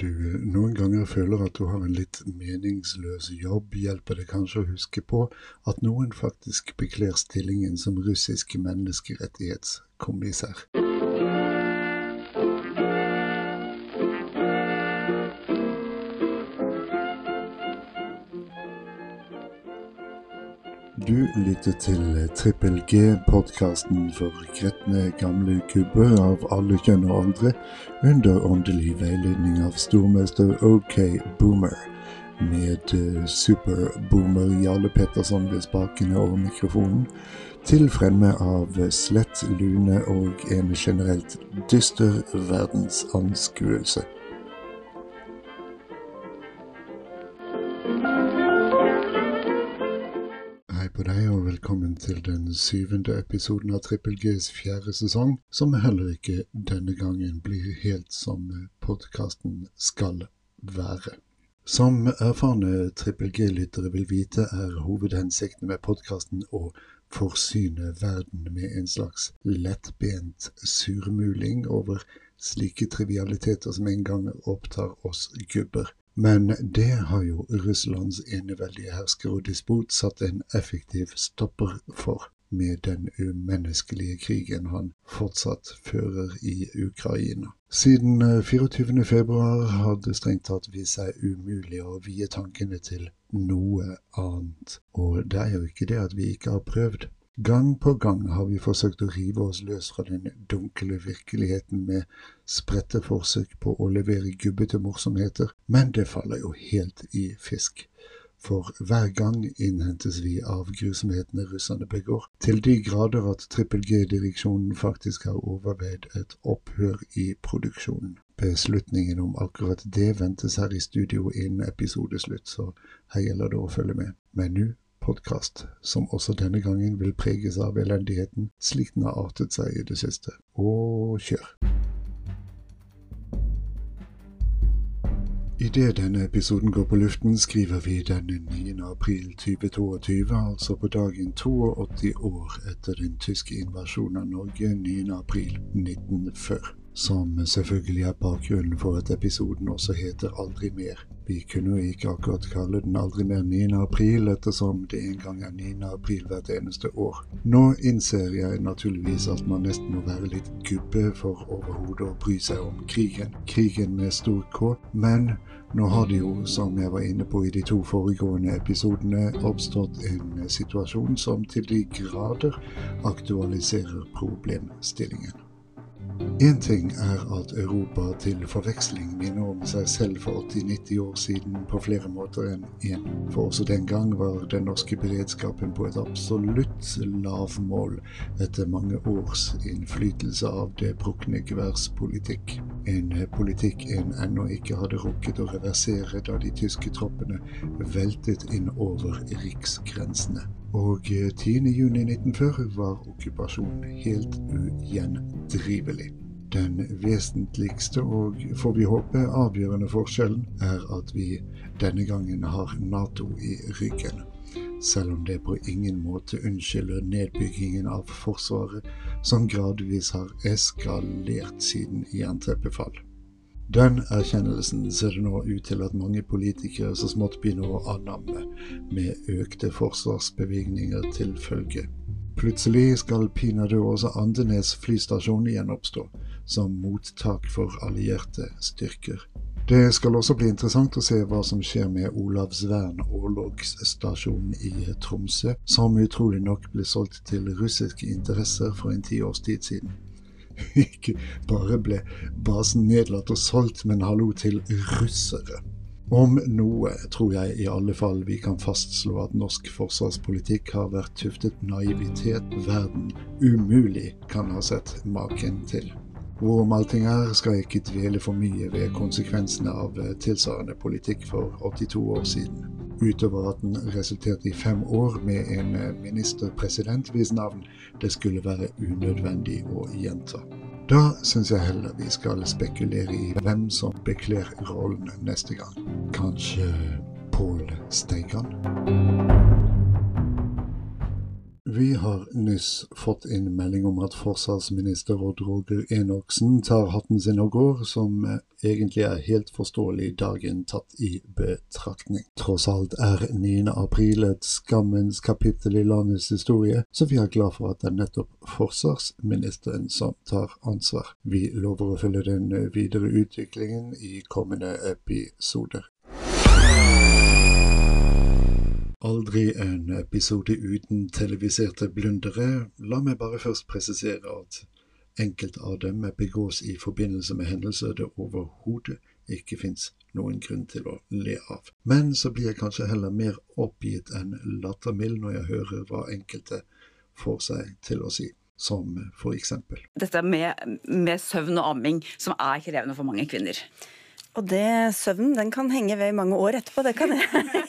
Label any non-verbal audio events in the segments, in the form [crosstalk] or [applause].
du noen ganger føler at du har en litt meningsløs jobb, hjelper det kanskje å huske på at noen faktisk bekler stillingen som russisk menneskerettighetskommissær. Du lytter til Trippel G, podkasten for gretne gamle gubber av alle kjønn og aldre, under åndelig veiledning av stormester OK Boomer, med eh, superboomer Jarle Petterson ved spakene og mikrofonen, til fremme av slett lune og en generelt dyster verdensanskuelse. Velkommen til den syvende episoden av Trippel Gs fjerde sesong, som heller ikke denne gangen blir helt som podkasten skal være. Som erfarne Trippel G-lyttere vil vite, er hovedhensikten med podkasten å forsyne verden med en slags lettbent surmuling over slike trivialiteter som en gang opptar oss gubber. Men det har jo Russlands eneveldige hersker og dispot satt en effektiv stopper for med den umenneskelige krigen han fortsatt fører i Ukraina. Siden 24. februar har det strengt tatt vist seg umulig å vie tankene til noe annet. Og det er jo ikke det at vi ikke har prøvd. Gang på gang har vi forsøkt å rive oss løs fra den dunkle virkeligheten med spredte forsøk på å levere gubbete morsomheter, men det faller jo helt i fisk. For hver gang innhentes vi av grusomhetene russerne begår, til de grader at Trippel G-direksjonen faktisk har overveid et opphør i produksjonen. Beslutningen om akkurat det ventes her i studio innen episodeslutt, så her gjelder det å følge med. Men nå podkast, som også denne gangen vil preges av elendigheten slik den har artet seg i det siste. Og kjør! Idet denne episoden går på luften, skriver vi den 9. april 2022, altså på dagen 82 år etter den tyske invasjonen av Norge 9. april 1940 som selvfølgelig er bakgrunnen for at episoden også heter Aldri mer. Vi kunne jo ikke akkurat kalle den Aldri mer 9. april, ettersom det en gang er 9. april hvert eneste år. Nå innser jeg naturligvis at man nesten må være litt gubbe for overhodet å bry seg om krigen. Krigen med stor K, men nå har det jo, som jeg var inne på i de to foregående episodene, oppstått en situasjon som til de grader aktualiserer problemstillingen. Én ting er at Europa til forveksling minner om seg selv for 80-90 år siden på flere måter enn én. For også den gang var den norske beredskapen på et absolutt lavmål etter mange års innflytelse av det brukne geværs politikk. En politikk en ennå ikke hadde rukket å reversere da de tyske troppene veltet inn over riksgrensene. Og 10.6.1940 var okkupasjonen helt ugjendrivelig. Den vesentligste og, får vi håpe, avgjørende forskjellen er at vi denne gangen har Nato i ryggen. Selv om det på ingen måte unnskylder nedbyggingen av Forsvaret, som gradvis har eskalert siden jernteppet fall. Den erkjennelsen ser det nå ut til at mange politikere så smått begynner å anamme, med økte forsvarsbevilgninger til følge. Plutselig skal pinadø også Andenes flystasjon gjenoppstå, som mottak for allierte styrker. Det skal også bli interessant å se hva som skjer med Olavsvern orlogsstasjon i Tromsø, som utrolig nok ble solgt til russiske interesser for en tiårs tid siden. [laughs] Ikke bare ble basen nedlatt og solgt, men hallo til russere. Om noe tror jeg i alle fall vi kan fastslå at norsk forsvarspolitikk har vært tuftet naivitet verden umulig kan ha sett maken til. Hvorom allting er, skal jeg ikke dvele for mye ved konsekvensene av tilsvarende politikk for 82 år siden utover at den resulterte i fem år med en eh, ministerpresident hvis navn det skulle være unødvendig å gjenta. Da syns jeg heller vi skal spekulere i hvem som bekler rollen neste gang. Kanskje Pål Steigan? Vi har nyss fått inn melding om at forsvarsminister Odd Roger Enoksen tar hatten sin og går, som egentlig er helt forståelig dagen tatt i betraktning. Tross alt er 9. april et skammens kapittel i landets historie, så vi er glad for at det er nettopp forsvarsministeren som tar ansvar. Vi lover å følge den videre utviklingen i kommende episoder. Aldri en episode uten televiserte blundere. La meg bare først presisere at enkelte av dem begås i forbindelse med hendelser det overhodet ikke fins noen grunn til å le av. Men så blir jeg kanskje heller mer oppgitt enn lattermild når jeg hører hva enkelte får seg til å si. Som for eksempel. Dette med, med søvn og amming, som er krevende for mange kvinner. Og det søvnen den kan henge ved i mange år etterpå, det kan jeg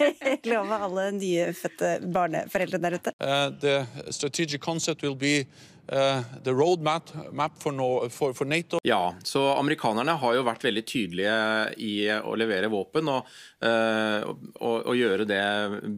[laughs] love alle nyfødte barneforeldre der ute. Uh, the strategic concept will be Uh, the roadmap map for, no, for, for, NATO. Ja, så amerikanerne har jo vært veldig tydelige i å levere våpen og, uh, og, og, gjøre det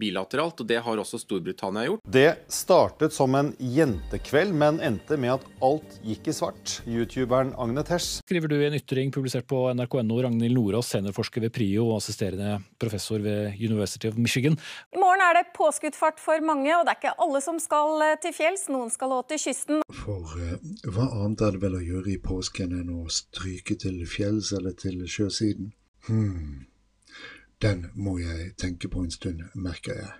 bilateralt, og det har også Storbritannia gjort. Det startet som en jentekveld, men endte med at alt gikk i svart. Youtuberen Agne Tesh. Skriver du i en ytring publisert på nrk.no, Ragnhild Nordås, seniorforsker ved PRIO og assisterende professor ved University of Michigan. I morgen er det påskuddfart for mange, og det er ikke alle som skal eh, til fjells. Noen skal òg til kysten. For uh, hva annet er det vel å gjøre i påsken enn å stryke til fjells eller til sjøsiden? Hm, den må jeg tenke på en stund, merker jeg.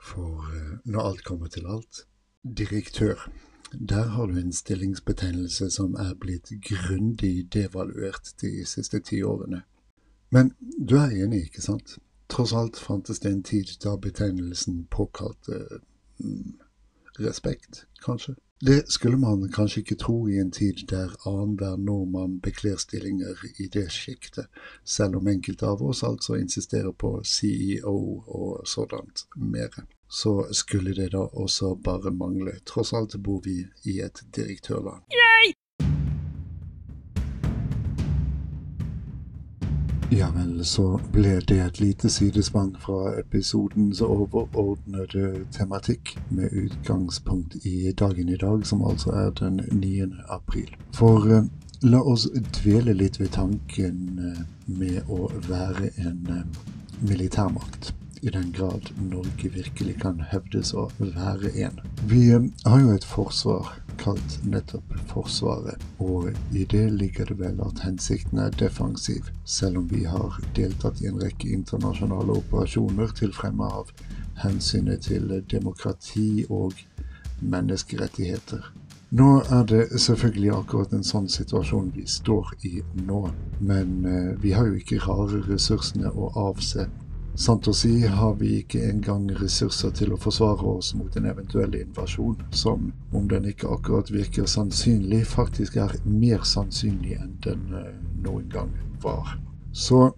For uh, når alt kommer til alt direktør. Der har du en stillingsbetegnelse som er blitt grundig devaluert de siste ti årene. Men du er enig, ikke sant? Tross alt fantes det en tid da betegnelsen påkalte mm, respekt, kanskje? Det skulle man kanskje ikke tro i en tid der annenhver nordmann bekler stillinger i det sjiktet, selv om enkelte av oss altså insisterer på CEO og sådant mere. Så skulle det da også bare mangle. Tross alt bor vi i et direktørland. Yay! Ja vel, så ble det et lite sidespang fra episodens overordnede tematikk, med utgangspunkt i dagen i dag, som altså er den 9. april. For eh, la oss dvele litt ved tanken eh, med å være en eh, militærmakt i den grad Norge virkelig kan hevdes å være en. Vi eh, har jo et forsvar kalt nettopp Forsvaret, og i det ligger det vel at hensikten er defensiv, selv om vi har deltatt i en rekke internasjonale operasjoner til fremme av hensynet til demokrati og menneskerettigheter. Nå er det selvfølgelig akkurat en sånn situasjon vi står i nå, men eh, vi har jo ikke rare ressursene å avse Sant å si har vi ikke engang ressurser til å forsvare oss mot en eventuell invasjon, som, om den ikke akkurat virker sannsynlig, faktisk er mer sannsynlig enn den uh, noen gang var. Så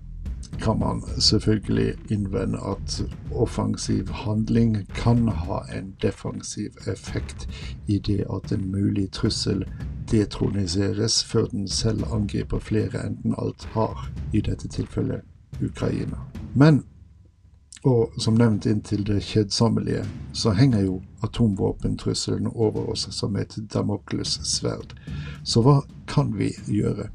kan man selvfølgelig innvende at offensiv handling kan ha en defensiv effekt i det at en mulig trussel detroniseres før den selv angriper flere enn den alt har, i dette tilfellet Ukraina. Men og som nevnt inntil det kjedsommelige, så henger jo atomvåpentrusselen over oss som et Damokles-sverd. Så hva kan vi gjøre?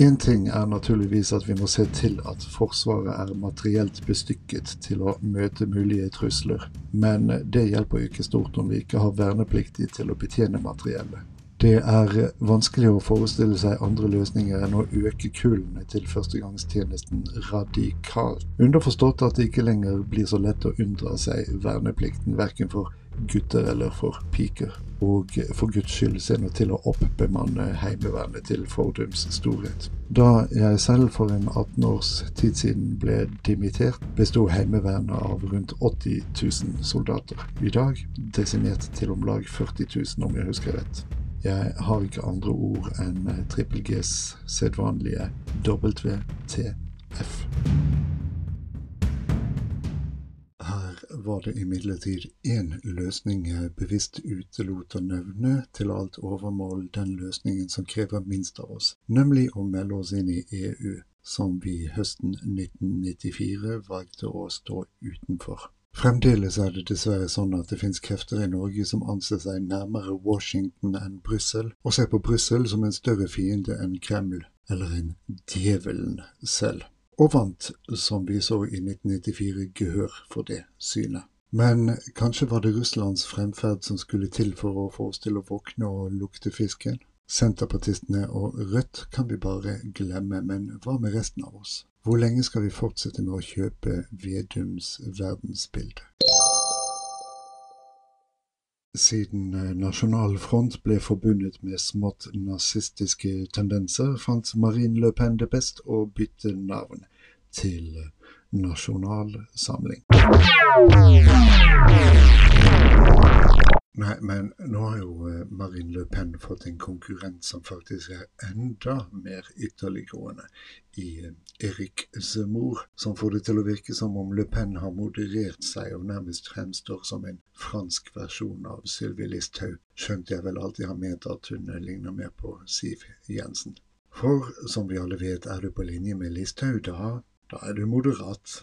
Én ting er naturligvis at vi må se til at Forsvaret er materielt bestykket til å møte mulige trusler, men det hjelper jo ikke stort om vi ikke har vernepliktig til å betjene materiellet. Det er vanskelig å forestille seg andre løsninger enn å øke kullene til førstegangstjenesten radikalt. Underforstått at det ikke lenger blir så lett å unndra seg verneplikten, verken for gutter eller for piker. Og for guds skyld se nå til å oppbemanne Heimevernet til fordums storhet. Da jeg selv for en 18 års tid siden ble dimittert, besto Heimevernet av rundt 80 000 soldater. I dag desimert til om lag 40 000, om jeg husker rett. Jeg har ikke andre ord enn eh, Trippel Gs sedvanlige WTF. Her var det imidlertid én løsning jeg bevisst utelot å nevne til alt overmål den løsningen som krever minst av oss, nemlig å melde oss inn i EU, som vi høsten 1994 valgte å stå utenfor. Fremdeles er det dessverre sånn at det finnes krefter i Norge som anser seg nærmere Washington enn Brussel, og ser på Brussel som en større fiende enn Kreml, eller en djevelen selv. Og vant, som vi så i 1994, gehør for det synet. Men kanskje var det Russlands fremferd som skulle til for å få oss til å våkne og lukte fisken? Senterpartistene og Rødt kan vi bare glemme, men hva med resten av oss? Hvor lenge skal vi fortsette med å kjøpe Vedums verdensbilde? Siden eh, Nasjonal Front ble forbundet med smått nazistiske tendenser, fant Marine Le Pen det best å bytte navn til Nasjonal Samling. Nei, men nå har jo eh, Marine Le Pen fått en konkurrent som faktisk er enda mer ytterliggående i eh, Erik Zemmour, som får det til å virke som om Le Pen har moderert seg og nærmest fremstår som en fransk versjon av Sylvi Listhaug, skjønt jeg vel alltid har ment at hun ligner mer på Siv Jensen. For som vi alle vet, er du på linje med Listhaug, da, da er du moderat.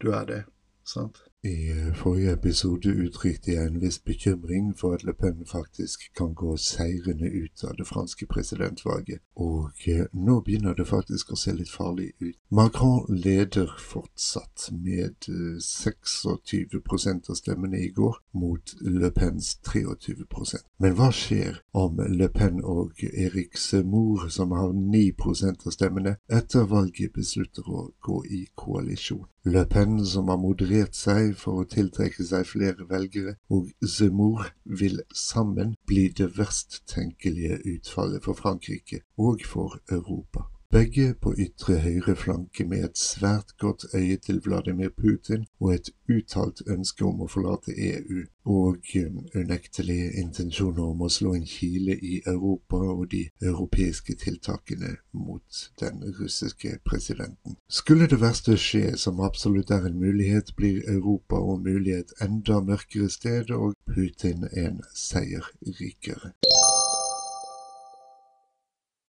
Du er det, sant? I eh, forrige episode uttrykte jeg en viss bekymring for at Le Pen faktisk kan gå seirende ut av det franske presidentvalget, og eh, nå begynner det faktisk å se litt farlig ut. Macron leder fortsatt med 26 eh, av stemmene i går, mot Le Pens 23% Men hva skjer om Le Pen og Erik Semour, som har 9% av stemmene, etter valget beslutter å gå i koalisjon? Le Pen, som har moderert seg for å tiltrekke seg flere velgere, og Zemmour vil sammen bli det verst tenkelige utfallet for Frankrike og for Europa begge på ytre høyre flanke med et svært godt øye til Vladimir Putin og et uttalt ønske om å forlate EU, og um, unektelige intensjoner om å slå en kile i Europa og de europeiske tiltakene mot den russiske presidenten. Skulle det verste skje, som absolutt er en mulighet, blir Europa om mulig et enda mørkere sted og Putin en seierrikere.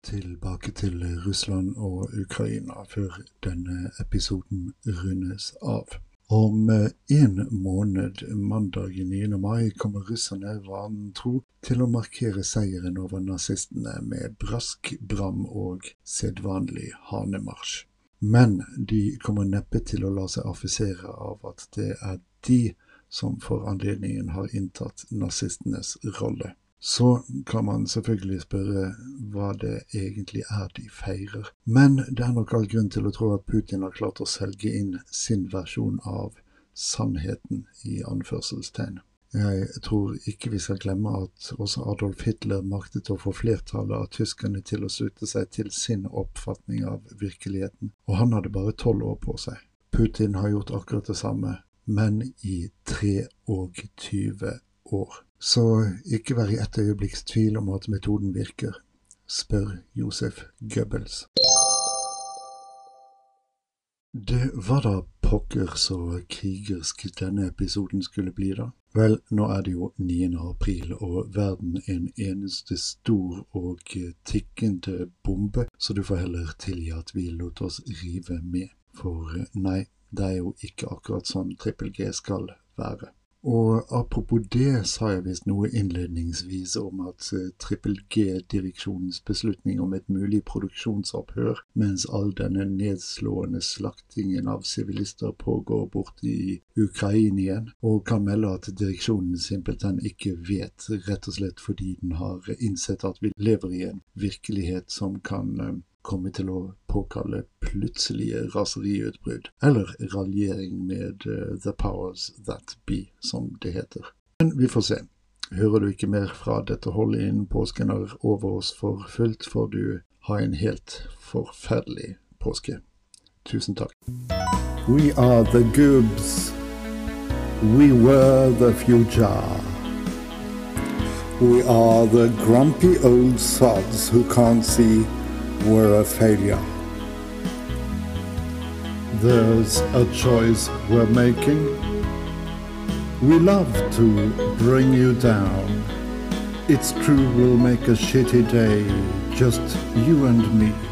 Tilbake til Russland og Ukraina før denne episoden rundes av. Om eh, en måned, mandag 9. mai, kommer russerne vanen tro til å markere seieren over nazistene med brask, bram og sedvanlig hanemarsj. Men de kommer neppe til å la seg affisere av at det er de som for anledningen har inntatt nazistenes rolle. Så kan man selvfølgelig spørre hva det egentlig er de feirer. Men det er nok all grunn til å tro at Putin har klart å selge inn sin versjon av sannheten, i anførselstegn. Jeg tror ikke vi skal glemme at også Adolf Hitler maktet å få flertallet av tyskerne til å slutte seg til sin oppfatning av virkeligheten, og han hadde bare tolv år på seg. Putin har gjort akkurat det samme, men i 23 år. Så ikke vær i ett øyeblikks tvil om at metoden virker, spør Josef Goebbels. Det var da pokker så krigersk denne episoden skulle bli, da. Vel, nå er det jo 9. april, og verden en eneste stor og tikkende bombe, så du får heller tilgi at vi lot oss rive med. For nei, det er jo ikke akkurat sånn Trippel G skal være. Og apropos det, sa jeg visst noe innledningsvis om at eh, Trippel G-direksjonens beslutning om et mulig produksjonsopphør, mens all denne nedslående slaktingen av sivilister pågår borte i Ukraina igjen, og kan melde at direksjonen simpelthen ikke vet, rett og slett fordi den har innsett at vi lever i en virkelighet som kan eh, komme til å påkalle plutselige raseriutbrudd, eller raljering med uh, the powers that be, som det heter. Men vi får se. Hører du ikke mer fra dette holdet innen påsken er over oss for fullt, får du ha en helt forferdelig påske. Tusen takk. We are the goobs. We were the future. We are the grumpy old sods who can't see were a failure. There's a choice we're making. We love to bring you down. It's true we'll make a shitty day, just you and me.